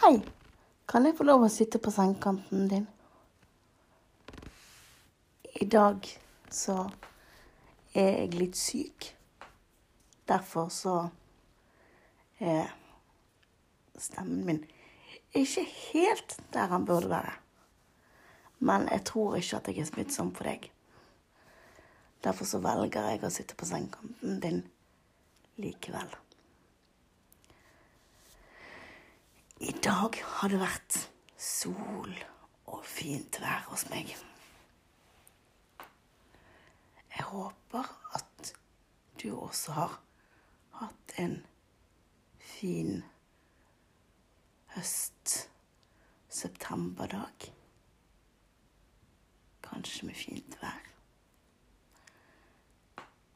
Hei, kan jeg få lov å sitte på sengekanten din? I dag så er jeg litt syk. Derfor så er stemmen min ikke helt der han burde være. Men jeg tror ikke at jeg er smittsom for deg. Derfor så velger jeg å sitte på sengekanten din likevel. I dag har det vært sol og fint vær hos meg. Jeg håper at du også har hatt en fin høst-septemberdag. Kanskje med fint vær.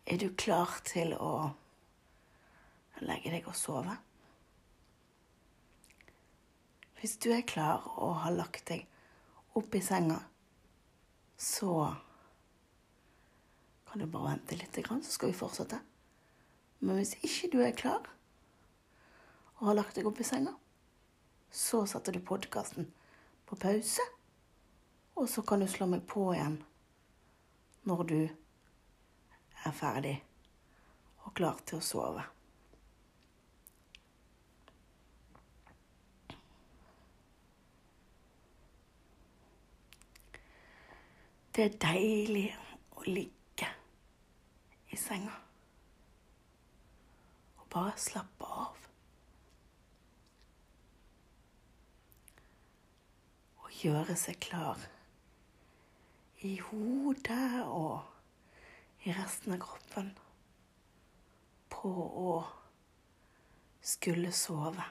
Er du klar til å legge deg og sove? Hvis du er klar og har lagt deg opp i senga, så kan du bare vente litt, så skal vi fortsette. Men hvis ikke du er klar og har lagt deg opp i senga, så setter du podkasten på pause, og så kan du slå meg på igjen når du er ferdig og klar til å sove. Det er deilig å ligge i senga og bare slappe av. Og gjøre seg klar i hodet og i resten av kroppen på å skulle sove.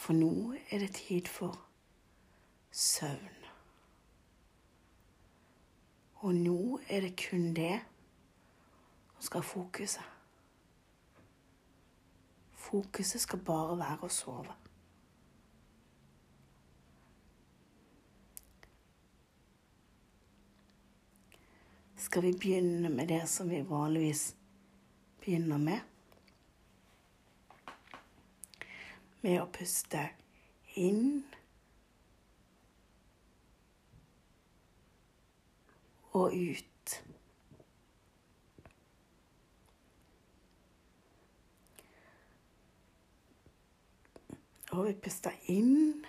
For nå er det tid for søvn. Og nå er det kun det som skal ha fokuset. Fokuset skal bare være å sove. skal vi begynne med det som vi vanligvis begynner med. Med å puste inn og ut. Og vi puster inn.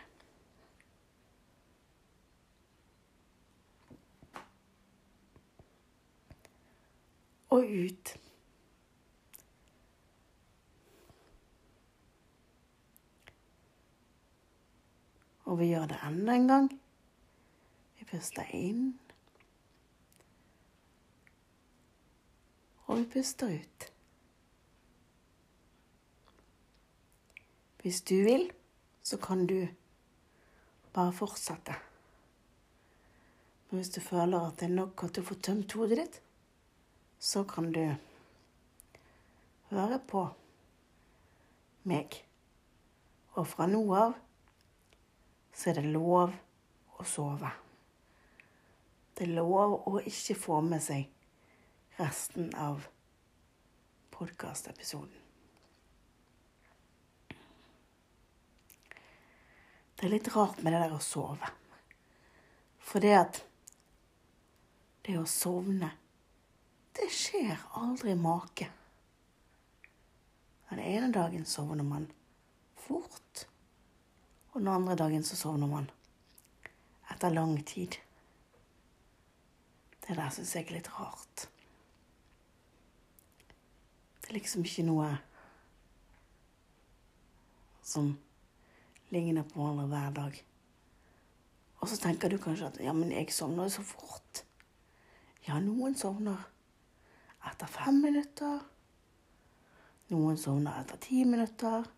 og ut. Og vi gjør det enda en gang. Vi puster inn. Og vi puster ut. Hvis du vil, så kan du bare fortsette. Men hvis du føler at det er nok at du får tømt hodet ditt, så kan du høre på meg. Og fra nå av så er det lov å sove. Det er lov å ikke få med seg resten av podkastepisoden. Det er litt rart med det der å sove. For det at det å sovne det skjer aldri make. Den ene dagen sovner man fort, og den andre dagen så sovner man etter lang tid. Det der syns jeg er litt rart. Er liksom ikke noe som ligner på hverandre hver dag. Og så tenker du kanskje at ja, men jeg sovner så fort. Ja, noen sovner etter fem minutter. Noen sovner etter ti minutter.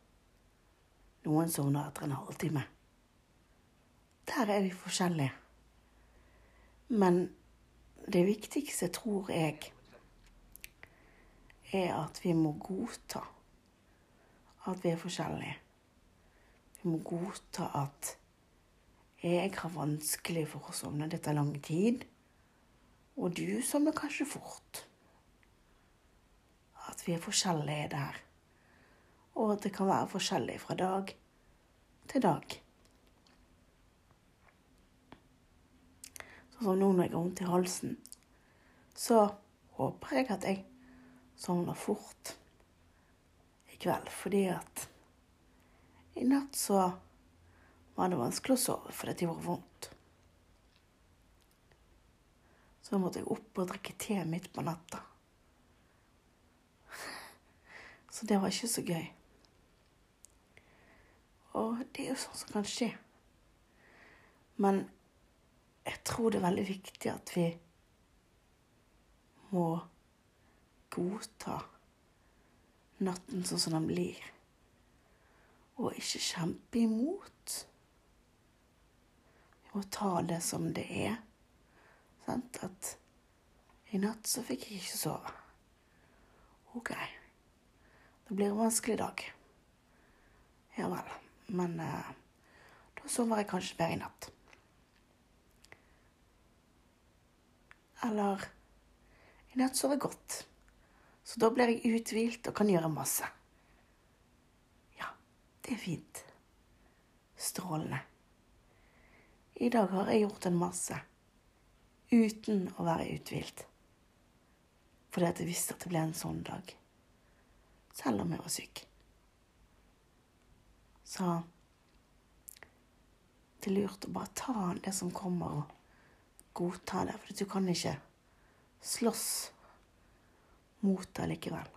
Noen sovner etter en halvtime. Der er vi forskjellige. Men det viktigste, tror jeg, er at vi må godta at vi er forskjellige. Vi må godta at jeg har vanskelig for å sovne, Dette er lang tid. Og du sovner kanskje fort. At vi er forskjellige der. Og at det kan være forskjellig fra dag til dag. Sånn som nå når jeg har vondt i halsen, så håper jeg at jeg sovner fort i kveld. Fordi at i natt så var det vanskelig å sove fordi det gjorde vondt. Så måtte jeg opp og drikke te midt på natta. Så det var ikke så gøy. Og det er jo sånn som kan skje. Men jeg tror det er veldig viktig at vi må godta natten sånn som den blir, og ikke kjempe imot. Vi må ta det som det er. Sant? At i natt så fikk jeg ikke sove. OK. Det blir en vanskelig dag. Ja vel. Men eh, da sover jeg kanskje bedre i natt. Eller i natt sover jeg godt. Så da blir jeg uthvilt og kan gjøre masse. Ja, det er fint. Strålende. I dag har jeg gjort en masse uten å være uthvilt. Fordi at jeg visste at det ble en sånn dag. Selv om jeg var syk. Så det er lurt å bare ta det som kommer, og godta det. For du kan ikke slåss mot det likevel.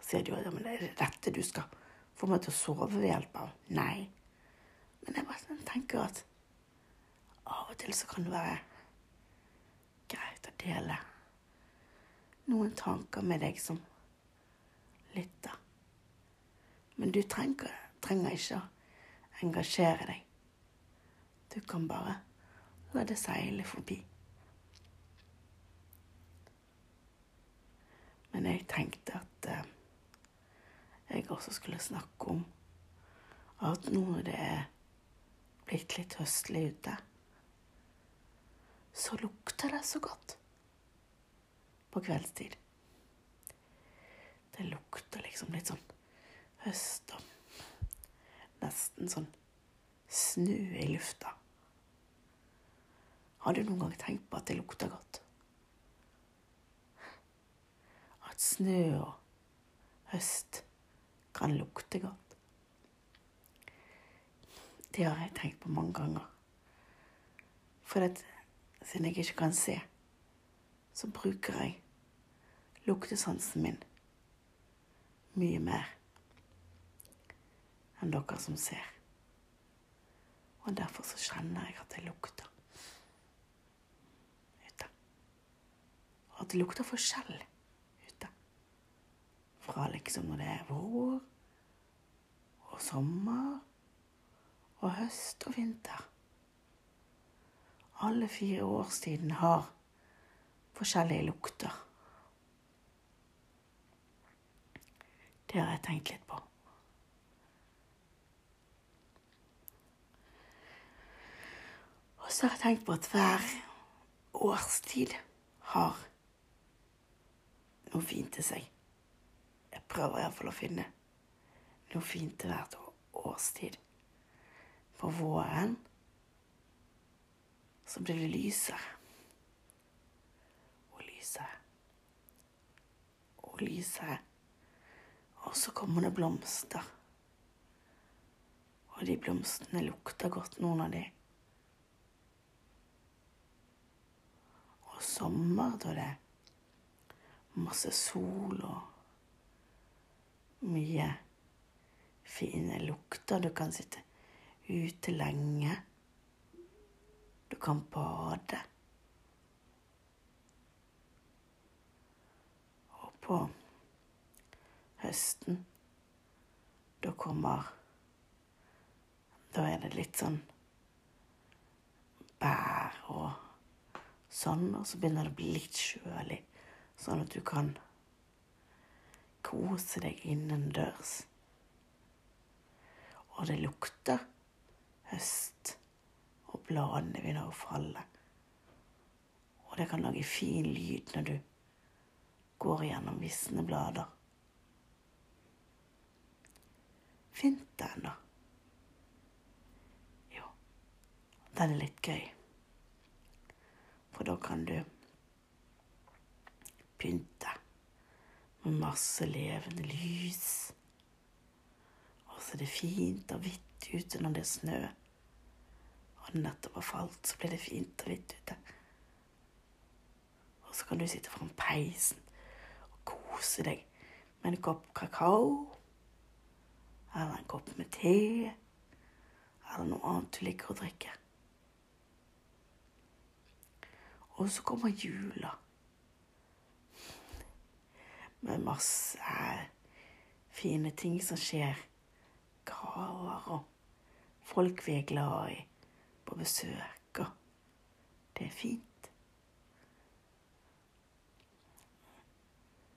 Så sier du at det er dette du skal få meg til å sove ved hjelp av. Nei. Men jeg bare tenker at av og til så kan det være greit å dele noen tanker med deg som lytter. Men du trenger, trenger ikke å engasjere deg. Du kan bare la det seile forbi. Men jeg tenkte at eh, jeg også skulle snakke om at nå når det er blitt litt høstlig ute, så lukter det så godt på kveldstid. Det lukter liksom litt sånn høst og nesten sånn snø i lufta. Har du noen gang tenkt på at det lukter godt? At snø og høst kan lukte godt. Det har jeg tenkt på mange ganger. For at, siden jeg ikke kan se, så bruker jeg luktesansen min mye mer enn dere som ser. Og derfor så kjenner jeg at det lukter. og at det lukter forskjell ute. Fra liksom når det er vår og sommer og høst og vinter. Alle fire årstidene har forskjellige lukter. Det har jeg tenkt litt på. Og så har jeg tenkt på at hver årstid har noe fint til seg. Prøver iallfall å finne noe fint til hvert årstid. På våren så blir det lysere. Og lysere. Og lysere. Og så kommer det blomster. Og de blomstene lukter godt, noen av de. Og sommer, da det er masse sol og mye fine lukter. Du kan sitte ute lenge. Du kan bade. Og på høsten, da kommer Da er det litt sånn bær og sånn, og så begynner det å bli litt kjølig, sånn at du kan kose deg innendørs. Og det lukter høst, og bladene begynner å falle. Og det kan lage fin lyd når du går gjennom visne blader. Vinteren, da? Jo, den er litt gøy. For da kan du pynte med masse levende lys. Og så er det fint og hvitt ute når det er snø. Og nettopp har falt, så blir det fint og hvitt ute. Og så kan du sitte foran peisen og kose deg med en kopp kakao. Eller en kopp med te. Eller noe annet du liker å drikke. Og så kommer jula. Med masse fine ting som skjer. Gaver og folk vi er glad i på besøk. Og det er fint.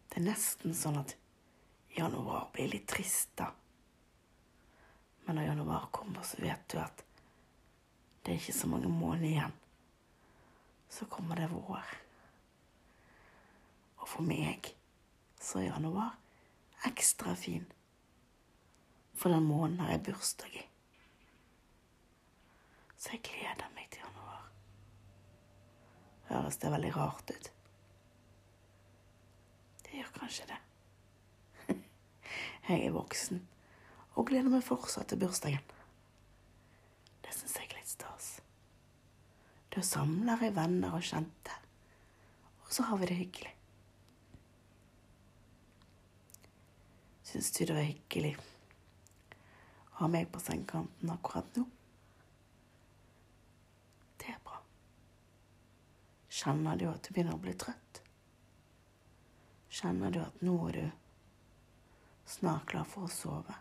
Det er nesten sånn at januar blir litt trist, da. Men når januar kommer, så vet du at det er ikke så mange måneder igjen. Så kommer det vår. Og for meg så er januar ekstra fin. For den måneden har jeg bursdag i. Så jeg gleder meg til januar. Høres det veldig rart ut? Det gjør kanskje det. Jeg er voksen og gleder meg fortsatt til bursdagen. Det syns jeg er litt stas. Da samler jeg venner og kjente, og så har vi det hyggelig. Syns du det var hyggelig å ha meg på sengekanten akkurat nå? Det er bra. Kjenner du at du begynner å bli trøtt? Kjenner du at nå er du snart klar for å sove?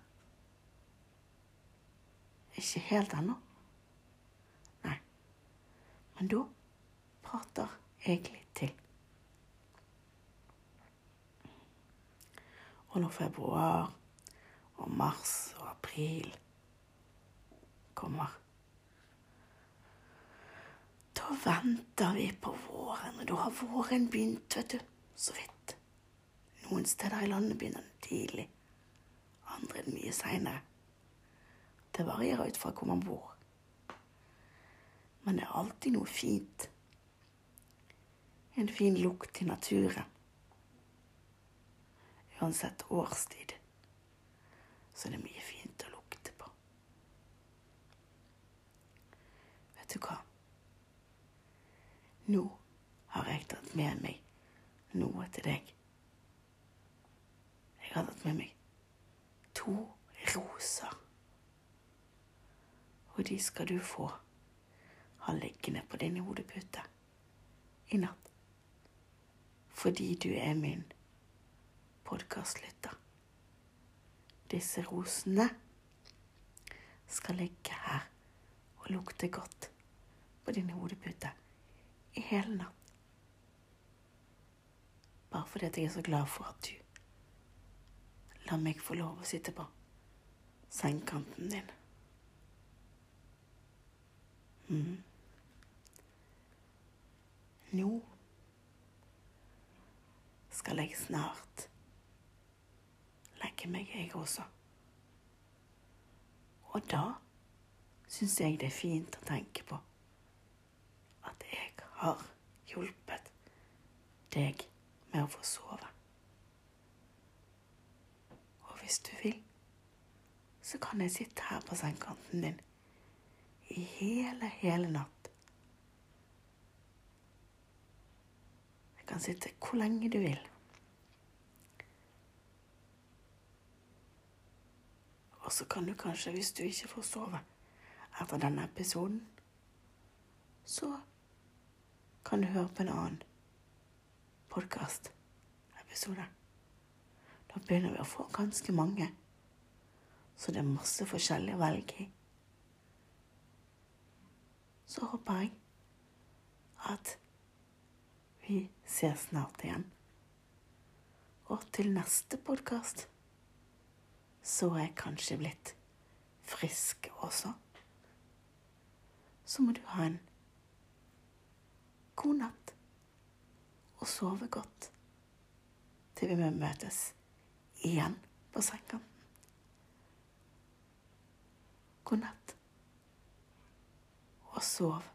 Ikke helt ennå. Nei. Men da prater jeg litt til. Og når februar og mars og april kommer Da venter vi på våren, og da har våren begynt, vet du. Så vidt. Noen steder i landet begynner den tidlig. Andre er den mye seinere. Det varierer ut fra hvor man bor. Men det er alltid noe fint. En fin lukt i naturen. Uansett årstid så er det mye fint å lukte på. Vet du hva? Nå har jeg tatt med meg noe til deg. Jeg har tatt med meg to roser. Og de skal du få ha liggende på din hodepute i natt. Fordi du er min podkastlytter. Disse rosene skal ligge her og lukte godt på din hodepute i hele natt. Bare fordi jeg er så glad for at du lar meg få lov å sitte på sengekanten din. Mm. Nå skal jeg snart legge meg, jeg også. Og da syns jeg det er fint å tenke på at jeg har hjulpet deg med å få sove. Og hvis du vil, så kan jeg sitte her på sengekanten din i hele, hele natt. Jeg kan sitte hvor lenge du vil. Så kan du kanskje, hvis du ikke får sove etter denne episoden, så kan du høre på en annen podkastepisode. Da begynner vi å få ganske mange. Så det er masse forskjellig å velge i. Så håper jeg at vi ses snart igjen. Og til neste podkast så er jeg kanskje blitt frisk også. Så må du ha en god natt og sove godt til vi møtes igjen på sengekanten. God natt og sov